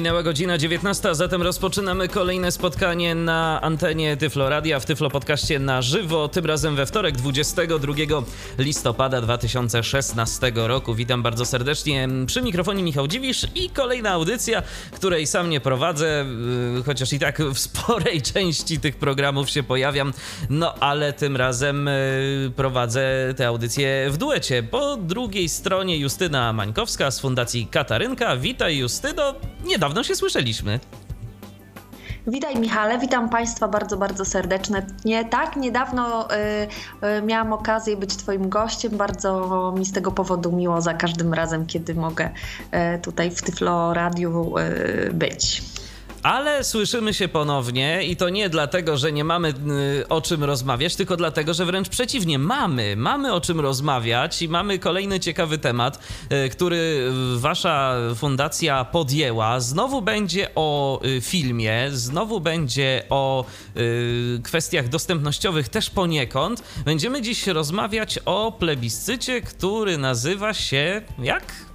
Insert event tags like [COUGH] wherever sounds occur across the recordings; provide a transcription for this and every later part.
Minęła godzina 19, a zatem rozpoczynamy kolejne spotkanie na antenie Tyflo Radia w Tyflo Podcaście na żywo, tym razem we wtorek 22 listopada 2016 roku. Witam bardzo serdecznie przy mikrofonie Michał Dziwisz i kolejna audycja, której sam nie prowadzę, yy, chociaż i tak w sporej [LAUGHS] części tych programów się pojawiam, no ale tym razem yy, prowadzę tę audycję w duecie. Po drugiej stronie Justyna Mańkowska z Fundacji Katarynka. Witaj Justyno, niedawno niedawno się słyszeliśmy. Witaj Michale, witam Państwa bardzo, bardzo serdecznie. Nie, tak, niedawno y, y, miałam okazję być Twoim gościem. Bardzo mi z tego powodu miło za każdym razem, kiedy mogę y, tutaj w Tyflo Radiu y, być. Ale słyszymy się ponownie i to nie dlatego, że nie mamy y, o czym rozmawiać, tylko dlatego, że wręcz przeciwnie, mamy, mamy o czym rozmawiać i mamy kolejny ciekawy temat, y, który wasza fundacja podjęła. Znowu będzie o y, filmie, znowu będzie o kwestiach dostępnościowych też poniekąd. Będziemy dziś rozmawiać o plebiscycie, który nazywa się jak?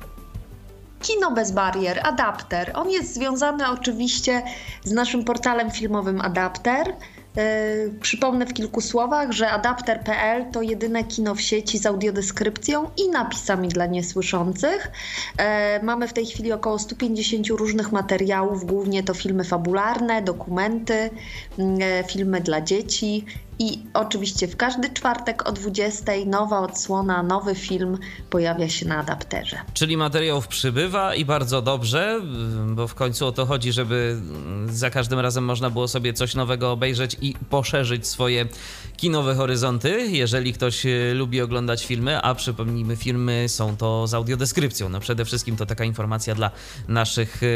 Kino bez barier, Adapter. On jest związany oczywiście z naszym portalem filmowym Adapter. Yy, przypomnę w kilku słowach, że adapter.pl to jedyne kino w sieci z audiodeskrypcją i napisami dla niesłyszących. Yy, mamy w tej chwili około 150 różnych materiałów, głównie to filmy fabularne, dokumenty, yy, filmy dla dzieci i oczywiście w każdy czwartek o 20 nowa odsłona, nowy film pojawia się na adapterze. Czyli materiałów przybywa i bardzo dobrze, bo w końcu o to chodzi, żeby za każdym razem można było sobie coś nowego obejrzeć i poszerzyć swoje kinowe horyzonty, jeżeli ktoś e, lubi oglądać filmy, a przypomnijmy, filmy są to z audiodeskrypcją. No przede wszystkim to taka informacja dla naszych e,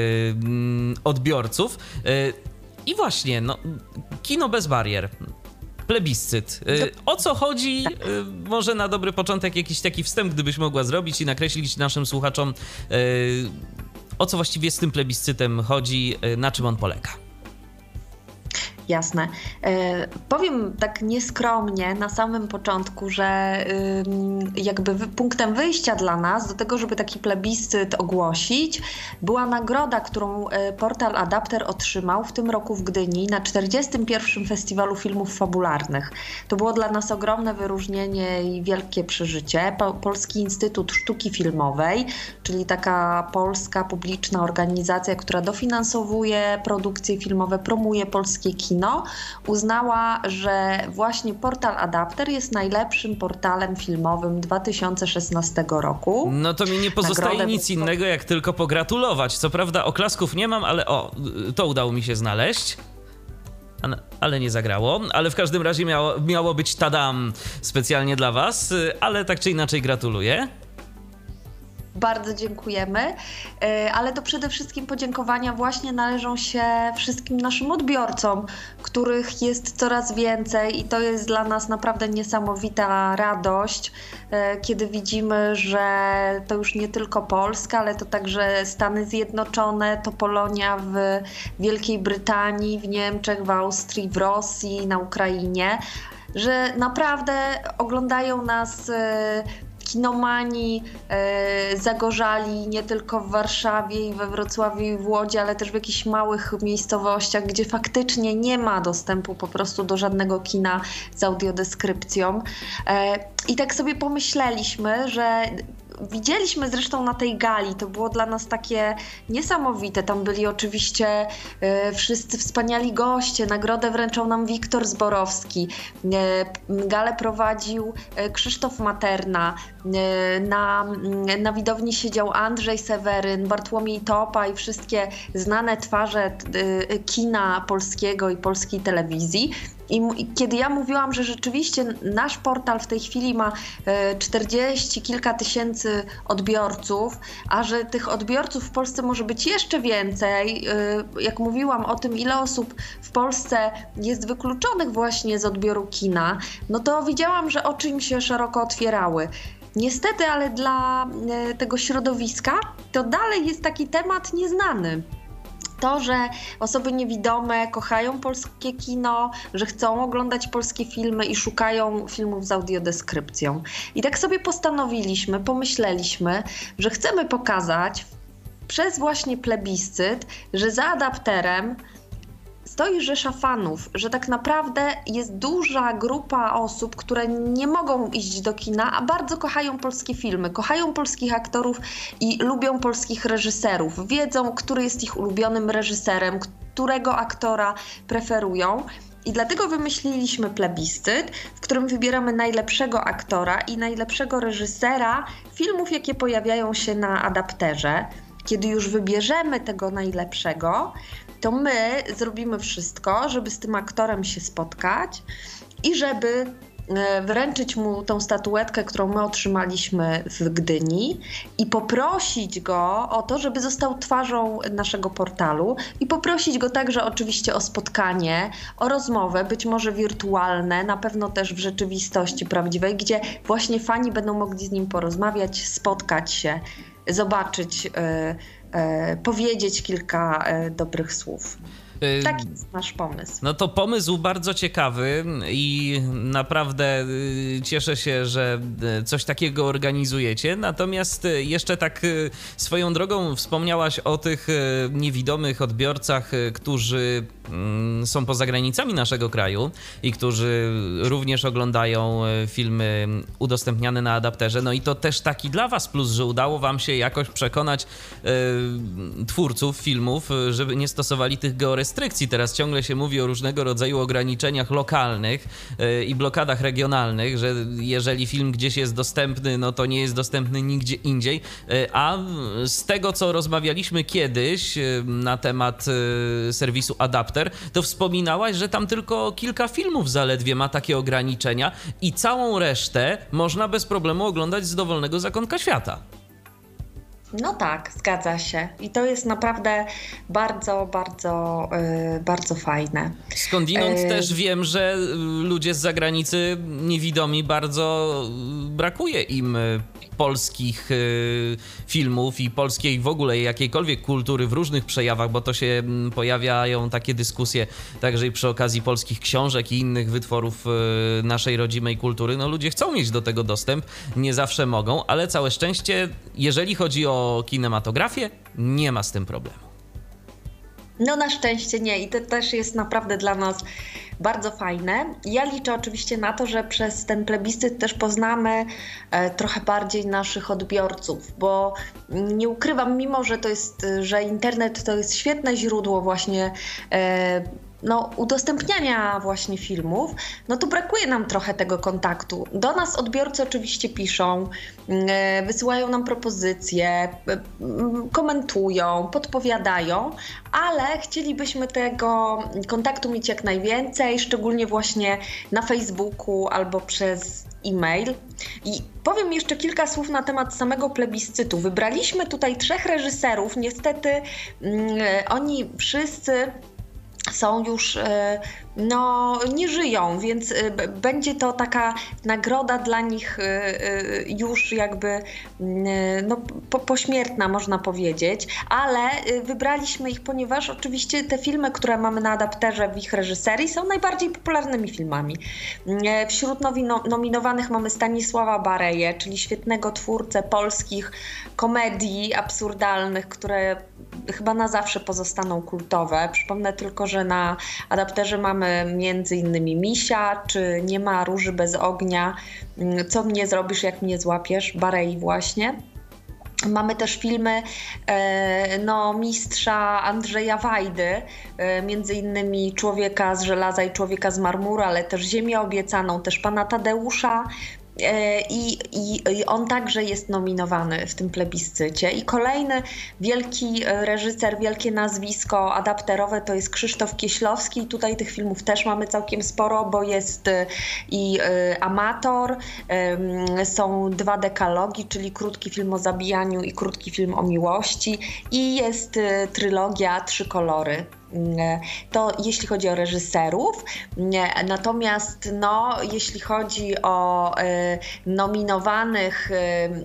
odbiorców. E, I właśnie, no, kino bez barier plebiscyt. Y, o co chodzi? Y, może na dobry początek jakiś taki wstęp, gdybyś mogła zrobić i nakreślić naszym słuchaczom, y, o co właściwie z tym plebiscytem chodzi, na czym on polega jasne. E, powiem tak nieskromnie na samym początku, że jakby punktem wyjścia dla nas do tego, żeby taki plebiscyt ogłosić, była nagroda, którą e, portal Adapter otrzymał w tym roku w Gdyni na 41. Festiwalu Filmów Fabularnych. To było dla nas ogromne wyróżnienie i wielkie przeżycie. Polski Instytut Sztuki Filmowej, czyli taka polska publiczna organizacja, która dofinansowuje produkcje filmowe, promuje polskie kino Kino uznała, że właśnie portal Adapter jest najlepszym portalem filmowym 2016 roku. No to mi nie pozostaje Nagrodę nic innego, jak tylko pogratulować. Co prawda oklasków nie mam, ale o, to udało mi się znaleźć ale nie zagrało. Ale w każdym razie miało, miało być tadam specjalnie dla Was, ale tak czy inaczej gratuluję. Bardzo dziękujemy, e, ale to przede wszystkim podziękowania właśnie należą się wszystkim naszym odbiorcom, których jest coraz więcej i to jest dla nas naprawdę niesamowita radość, e, kiedy widzimy, że to już nie tylko Polska, ale to także Stany Zjednoczone, to Polonia w Wielkiej Brytanii, w Niemczech, w Austrii, w Rosji, na Ukrainie że naprawdę oglądają nas e, kinomani e, zagorzali nie tylko w Warszawie i we Wrocławiu i w Łodzi, ale też w jakichś małych miejscowościach, gdzie faktycznie nie ma dostępu po prostu do żadnego kina z audiodeskrypcją. E, I tak sobie pomyśleliśmy, że widzieliśmy zresztą na tej gali, to było dla nas takie niesamowite. Tam byli oczywiście e, wszyscy wspaniali goście. Nagrodę wręczał nam Wiktor Zborowski. E, galę prowadził e, Krzysztof Materna. Na, na widowni siedział Andrzej Seweryn, Bartłomiej Topa i wszystkie znane twarze kina polskiego i polskiej telewizji. I, kiedy ja mówiłam, że rzeczywiście nasz portal w tej chwili ma 40 e, kilka tysięcy odbiorców, a że tych odbiorców w Polsce może być jeszcze więcej, e, jak mówiłam o tym, ile osób w Polsce jest wykluczonych właśnie z odbioru kina, no to widziałam, że oczy im się szeroko otwierały. niestety, ale dla e, tego środowiska to dalej jest taki temat nieznany to, że osoby niewidome kochają polskie kino, że chcą oglądać polskie filmy i szukają filmów z audiodeskrypcją. I tak sobie postanowiliśmy, pomyśleliśmy, że chcemy pokazać przez właśnie plebiscyt, że za adapterem stoi rzesza fanów, że tak naprawdę jest duża grupa osób, które nie mogą iść do kina, a bardzo kochają polskie filmy, kochają polskich aktorów i lubią polskich reżyserów. Wiedzą, który jest ich ulubionym reżyserem, którego aktora preferują. I dlatego wymyśliliśmy plebiscyt, w którym wybieramy najlepszego aktora i najlepszego reżysera filmów, jakie pojawiają się na adapterze. Kiedy już wybierzemy tego najlepszego, to my zrobimy wszystko, żeby z tym aktorem się spotkać i żeby e, wręczyć mu tą statuetkę, którą my otrzymaliśmy w Gdyni i poprosić go o to, żeby został twarzą naszego portalu i poprosić go także oczywiście o spotkanie, o rozmowę, być może wirtualne, na pewno też w rzeczywistości prawdziwej, gdzie właśnie fani będą mogli z nim porozmawiać, spotkać się, zobaczyć. Yy, powiedzieć kilka e, dobrych słów. Y, Taki jest nasz pomysł. No to pomysł bardzo ciekawy i naprawdę y, cieszę się, że y, coś takiego organizujecie. Natomiast jeszcze tak swoją drogą wspomniałaś o tych niewidomych odbiorcach, którzy są poza granicami naszego kraju i którzy również oglądają filmy udostępniane na adapterze. No i to też taki dla Was plus, że udało Wam się jakoś przekonać twórców filmów, żeby nie stosowali tych georestrykcji restrykcji. Teraz ciągle się mówi o różnego rodzaju ograniczeniach lokalnych e, i blokadach regionalnych, że jeżeli film gdzieś jest dostępny, no to nie jest dostępny nigdzie indziej. E, a z tego, co rozmawialiśmy kiedyś e, na temat serwisu Adapter, to wspominałaś, że tam tylko kilka filmów zaledwie ma takie ograniczenia i całą resztę można bez problemu oglądać z dowolnego zakątka świata. No tak, zgadza się. I to jest naprawdę bardzo, bardzo, yy, bardzo fajne. Skądinąd yy... też wiem, że ludzie z zagranicy niewidomi bardzo brakuje im polskich y, filmów i polskiej w ogóle jakiejkolwiek kultury w różnych przejawach, bo to się mm, pojawiają takie dyskusje także i przy okazji polskich książek i innych wytworów y, naszej rodzimej kultury. No ludzie chcą mieć do tego dostęp, nie zawsze mogą, ale całe szczęście, jeżeli chodzi o kinematografię, nie ma z tym problemu. No na szczęście nie i to też jest naprawdę dla nas bardzo fajne. Ja liczę oczywiście na to, że przez ten plebiscyt też poznamy e, trochę bardziej naszych odbiorców, bo nie ukrywam, mimo że to jest, że internet to jest świetne źródło właśnie e, no, udostępniania właśnie filmów, no to brakuje nam trochę tego kontaktu. Do nas odbiorcy oczywiście piszą, mm, wysyłają nam propozycje, mm, komentują, podpowiadają, ale chcielibyśmy tego kontaktu mieć jak najwięcej, szczególnie właśnie na Facebooku albo przez e-mail. I powiem jeszcze kilka słów na temat samego plebiscytu. Wybraliśmy tutaj trzech reżyserów. Niestety, mm, oni wszyscy są już e, no, nie żyją, więc y, będzie to taka nagroda dla nich y, y, już jakby no, po, pośmiertna, można powiedzieć, ale wybraliśmy ich, ponieważ oczywiście te filmy, które mamy na adapterze w ich reżyserii są najbardziej popularnymi filmami. Wśród nominowanych mamy Stanisława Bareję, czyli świetnego twórcę polskich komedii absurdalnych, które chyba na zawsze pozostaną kultowe. Przypomnę tylko, że na adapterze mamy między innymi Misia, czy Nie ma róży bez ognia, mm, Co mnie zrobisz, jak mnie złapiesz, Barei właśnie. Mamy też filmy e, no, mistrza Andrzeja Wajdy, e, między innymi Człowieka z żelaza i Człowieka z marmuru, ale też Ziemię obiecaną, też pana Tadeusza, I, i, I, on także jest nominowany w tym plebiscycie. I kolejny wielki e, reżyser, wielkie nazwisko adapterowe to jest Krzysztof Kieślowski. Tutaj tych filmów też mamy całkiem sporo, bo jest e, i Amator, są dwa dekalogi, czyli krótki film o zabijaniu i krótki film o miłości. I jest trylogia Trzy kolory To jeśli chodzi o reżyserów. Natomiast no, jeśli chodzi o nominowanych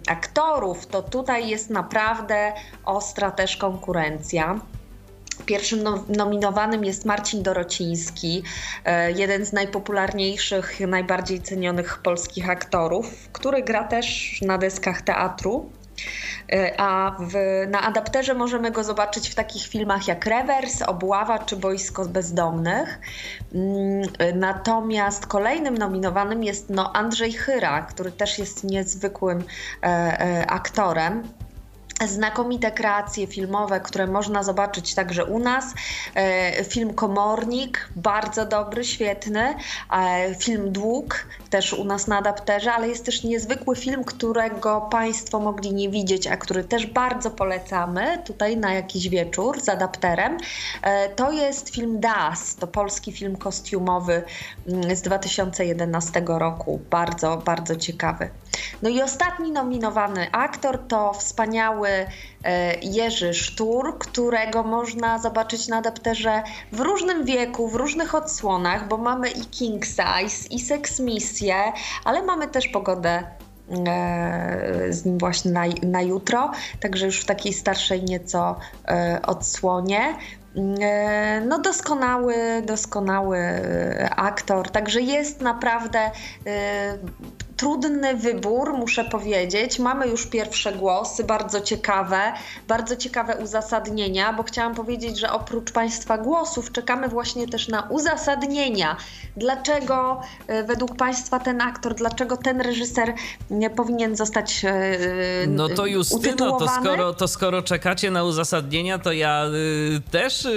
aktorów, to tutaj jest naprawdę ostra też konkurencja. Pierwszym nominowanym jest Marcin Dorociński, e, jeden z najpopularniejszych, najbardziej cenionych polskich aktorów, który gra też na deskach teatru. E, a w, na adapterze możemy go zobaczyć w takich filmach jak Rewers, Obława czy Boisko Bezdomnych. Mm, natomiast kolejnym nominowanym jest no, Andrzej Chyra, który też jest niezwykłym e, aktorem znakomite kreacje filmowe, które można zobaczyć także u nas. E, film Komornik, bardzo dobry, świetny. E, film Dług, też u nas na adapterze, ale jest też niezwykły film, którego Państwo mogli nie widzieć, a który też bardzo polecamy tutaj na jakiś wieczór z adapterem. E, to jest film Das, to polski film kostiumowy mm, z 2011 roku. Bardzo, bardzo ciekawy. No i ostatni nominowany aktor to wspaniały e, Jerzy Sztur, którego można zobaczyć na adapterze w różnym wieku, w różnych odsłonach, bo mamy i King Size, i Sex Misję, ale mamy też pogodę e, z nim właśnie na, na jutro, także już w takiej starszej nieco e, odsłonie. No doskonały, doskonały aktor, także jest naprawdę trudny wybór, muszę powiedzieć. Mamy już pierwsze głosy, bardzo ciekawe, bardzo ciekawe uzasadnienia, bo chciałam powiedzieć, że oprócz Państwa głosów czekamy właśnie też na uzasadnienia. Dlaczego e, według Państwa ten aktor, dlaczego ten reżyser nie powinien zostać e, No to Justyno, to skoro, to skoro czekacie na uzasadnienia, to ja też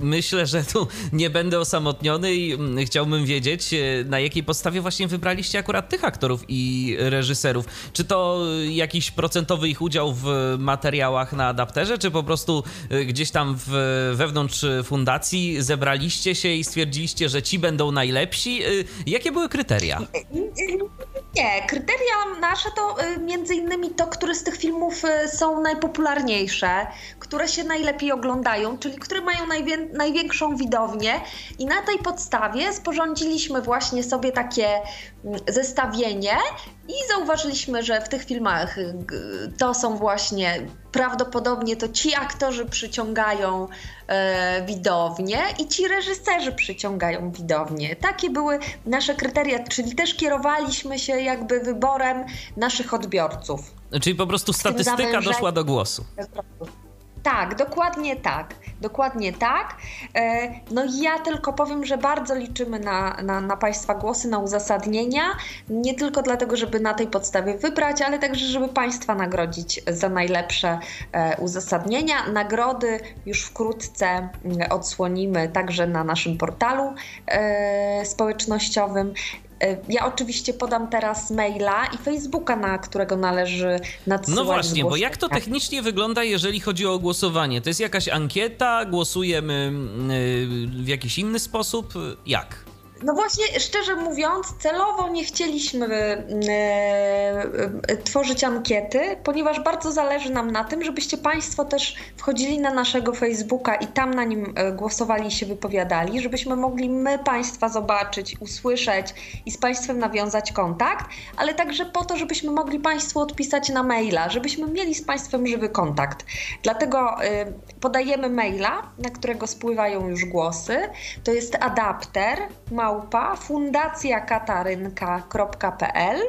myślę, że tu nie będę osamotniony i y, chciałbym wiedzieć, na jakiej podstawie właśnie wybraliście akurat tych aktorów i reżyserów. Czy to jakiś procentowy ich udział w materiałach na adapterze, czy po prostu y, gdzieś tam w, wewnątrz fundacji zebraliście się i stwierdziliście, że ci będą najlepsi? Y, jakie były kryteria? Nie, kryteria nasze to y, między innymi to, które z tych filmów są najpopularniejsze, które się najlepiej oglądają, czyli które mają najwię największą widownię i na tej podstawie sporządziliśmy właśnie sobie takie mm, zestawienie i zauważyliśmy, że w tych filmach y, to są właśnie prawdopodobnie to ci aktorzy przyciągają e, widownię i ci reżyserzy przyciągają widownię. Takie były nasze kryteria, czyli też kierowaliśmy się jakby wyborem naszych odbiorców. Czyli po prostu statystyka doszła do głosu. Tak, dokładnie tak. Dokładnie tak. E, no ja tylko powiem, że bardzo liczymy na, na, na, Państwa głosy, na uzasadnienia. Nie tylko dlatego, żeby na tej podstawie wybrać, ale także, żeby Państwa nagrodzić za najlepsze e, uzasadnienia. Nagrody już wkrótce mm, odsłonimy także na naszym portalu e, społecznościowym. E, ja oczywiście podam teraz maila i Facebooka, na którego należy nadsyłać No właśnie, bo jak to technicznie wygląda, jeżeli chodzi o głosowanie? To jest jakaś ankieta, głosujemy mm, y, w jakiś inny sposób? Jak? No właśnie, szczerze mówiąc, celowo nie chcieliśmy e, e, tworzyć ankiety, ponieważ bardzo zależy nam na tym, żebyście Państwo też wchodzili na naszego Facebooka i tam na nim e, głosowali i się wypowiadali, żebyśmy mogli my Państwa zobaczyć, usłyszeć i z Państwem nawiązać kontakt, ale także po to, żebyśmy mogli Państwu odpisać na maila, żebyśmy mieli z Państwem żywy kontakt. Dlatego podajemy maila, na którego spływają już głosy. To jest adapter małpa fundacjakatarynka.pl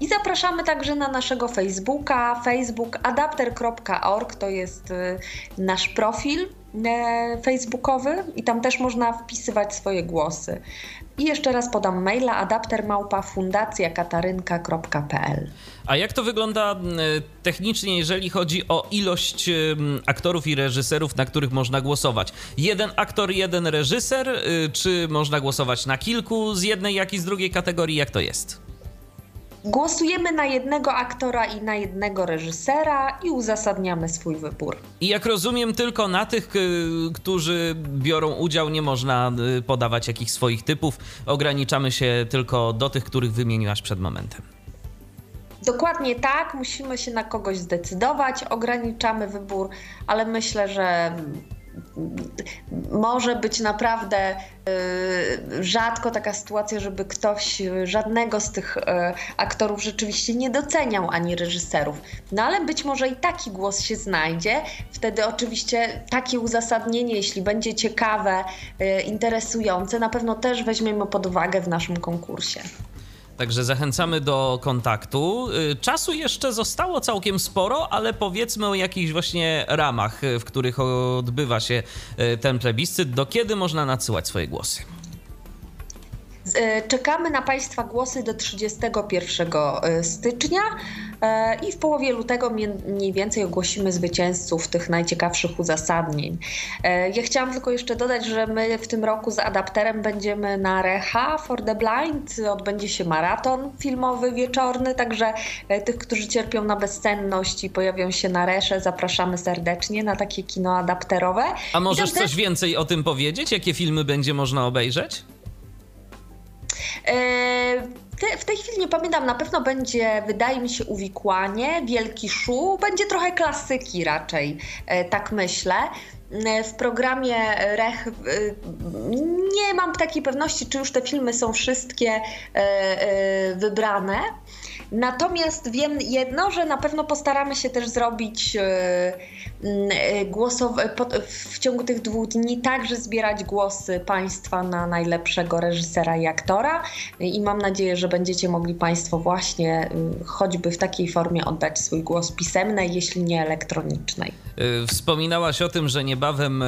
i zapraszamy także na naszego Facebooka, facebookadapter.org, to jest y, nasz profil e, facebookowy i tam też można wpisywać swoje głosy. I jeszcze raz podam maila adaptermałpa.fundacjakatarynka.pl A jak to wygląda technicznie, jeżeli chodzi o ilość aktorów i reżyserów, na których można głosować? Jeden aktor, jeden reżyser, y, czy można głosować na kilku z jednej, jak i z drugiej kategorii? Jak to jest? Głosujemy na jednego aktora i na jednego reżysera i uzasadniamy swój wybór. I jak rozumiem, tylko na tych, którzy biorą udział, nie można y, podawać jakichś swoich typów. Ograniczamy się tylko do tych, których wymieniłaś przed momentem. Dokładnie tak, musimy się na kogoś zdecydować, ograniczamy wybór, ale myślę, że może być naprawdę y, rzadko taka sytuacja, żeby ktoś żadnego z tych y, aktorów rzeczywiście nie doceniał ani reżyserów. No ale być może i taki głos się znajdzie. Wtedy oczywiście takie uzasadnienie, jeśli będzie ciekawe, y, interesujące, na pewno też weźmiemy pod uwagę w naszym konkursie. Także zachęcamy do kontaktu. Y, czasu jeszcze zostało całkiem sporo, ale powiedzmy o jakichś właśnie ramach, y, w których odbywa się y, ten plebiscyt. Do kiedy można nadsyłać swoje głosy? Czekamy na Państwa głosy do 31 stycznia. E, i w połowie lutego mniej więcej ogłosimy zwycięzców tych najciekawszych uzasadnień. E, ja chciałam tylko jeszcze dodać, że my w tym roku z adapterem będziemy na Reha for the Blind. Odbędzie się maraton filmowy wieczorny, także e, tych, którzy cierpią na bezsenność i pojawią się na Resze, zapraszamy serdecznie na takie kino adapterowe. A możesz coś więcej o tym powiedzieć? Jakie filmy będzie można obejrzeć? Te, w tej chwili nie pamiętam, na pewno będzie, wydaje mi się, uwikłanie, wielki szu, będzie trochę klasyki raczej, e, tak myślę. E, w programie Rech e, nie mam takiej pewności, czy już te filmy są wszystkie wybrane. Natomiast wiem jedno, że na pewno postaramy się też zrobić głosowe, w ciągu tych dwóch dni także zbierać głosy Państwa na najlepszego reżysera i aktora i mam nadzieję, że będziecie mogli Państwo właśnie choćby w takiej formie oddać swój głos pisemnej, jeśli nie elektronicznej. Y, wspominałaś o tym, że niebawem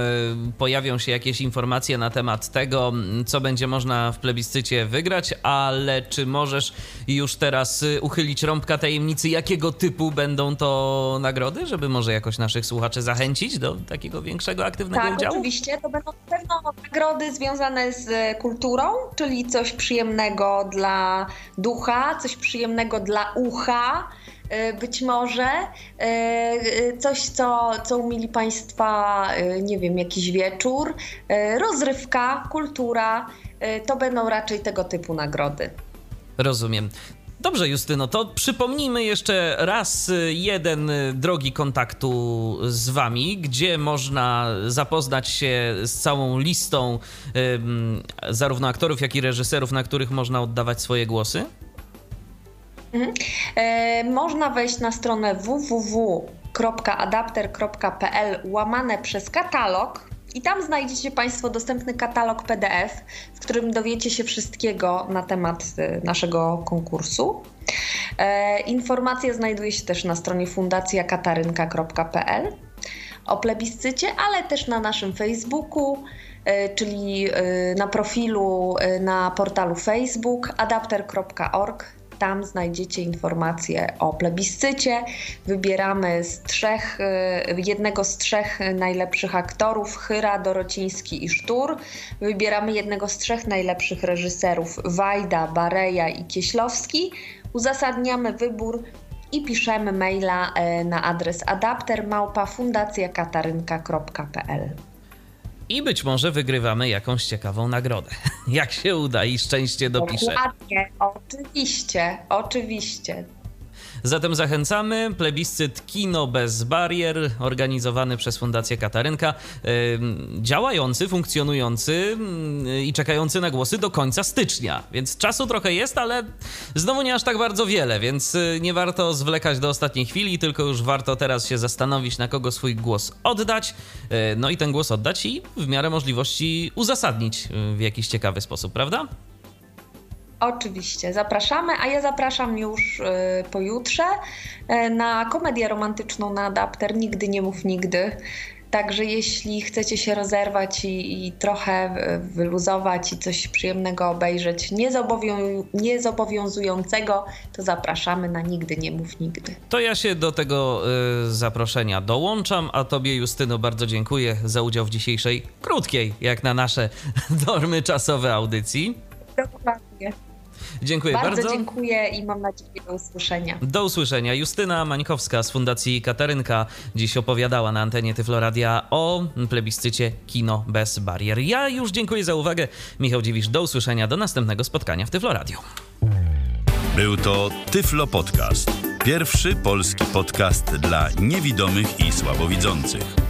pojawią się jakieś informacje na temat tego, co będzie można w plebiscycie wygrać, ale czy możesz już teraz uchylić rąbka tajemnicy, jakiego typu będą to nagrody, żeby może jakoś naszych słuchaczy zachęcić do takiego większego, aktywnego tak, udziału? Tak, oczywiście. To będą na pewno nagrody związane z kulturą, czyli coś przyjemnego dla ducha, coś przyjemnego dla ucha, E, być może e, e, coś, co, co umili Państwa, nie wiem, jakiś wieczór, rozrywka, kultura, to będą raczej tego typu nagrody. Rozumiem. Dobrze, Justyno, to przypomnijmy jeszcze raz jeden drogi kontaktu z Wami, gdzie można zapoznać się z całą listą zarówno aktorów, jak i reżyserów, na których można oddawać swoje głosy. Mhm. E, można wejść na stronę www.adapter.pl łamane przez katalog i tam znajdziecie Państwo dostępny katalog PDF, w którym dowiecie się wszystkiego na temat e, naszego konkursu. E, informacja znajduje się też na stronie fundacjakatarynka.pl o plebiscycie, ale też na naszym Facebooku, e, czyli e, na profilu na portalu Facebook adapter.org tam znajdziecie informacje o plebiscycie. Wybieramy z trzech, y, jednego z trzech najlepszych aktorów, Chyra, Dorociński i Sztur. Wybieramy jednego z trzech najlepszych reżyserów, Wajda, Bareja i Kieślowski. Uzasadniamy wybór i piszemy maila y, na adres adaptermałpa.fundacjakatarynka.pl i być może wygrywamy jakąś ciekawą nagrodę. [LAUGHS] Jak się uda i szczęście dopisze. Dokładnie, oczywiście, oczywiście. Zatem zachęcamy. Plebiscyt Kino bez barier, organizowany przez Fundację Katarynka, działający, funkcjonujący i czekający na głosy do końca stycznia. Więc czasu trochę jest, ale znowu nie aż tak bardzo wiele, więc y, nie warto zwlekać do ostatniej chwili, tylko już warto teraz się zastanowić, na kogo swój głos oddać. Y, no i ten głos oddać i w miarę możliwości uzasadnić y, w jakiś ciekawy sposób, prawda? Oczywiście, zapraszamy, a ja zapraszam już y, pojutrze y, na komedię romantyczną na adapter Nigdy nie mów nigdy. Także jeśli chcecie się rozerwać i, i trochę wyluzować i coś przyjemnego obejrzeć, niezobowią, niezobowiązującego, to zapraszamy na Nigdy nie mów nigdy. To ja się do tego y, zaproszenia dołączam, a Tobie Justyno bardzo dziękuję za udział w dzisiejszej krótkiej, jak na nasze [LAUGHS] normy czasowe audycji. Dokładnie. Dziękuję bardzo. Bardzo dziękuję i mam nadzieję do usłyszenia. Do usłyszenia. Justyna Mańkowska z Fundacji Katarynka dziś opowiadała na antenie Tyfloradia o plebiscycie Kino bez barier. Ja już dziękuję za uwagę. Michał Dziwisz, do usłyszenia. Do następnego spotkania w Tyfloradiu. Był to Tyflo Podcast. Pierwszy polski podcast dla niewidomych i słabowidzących.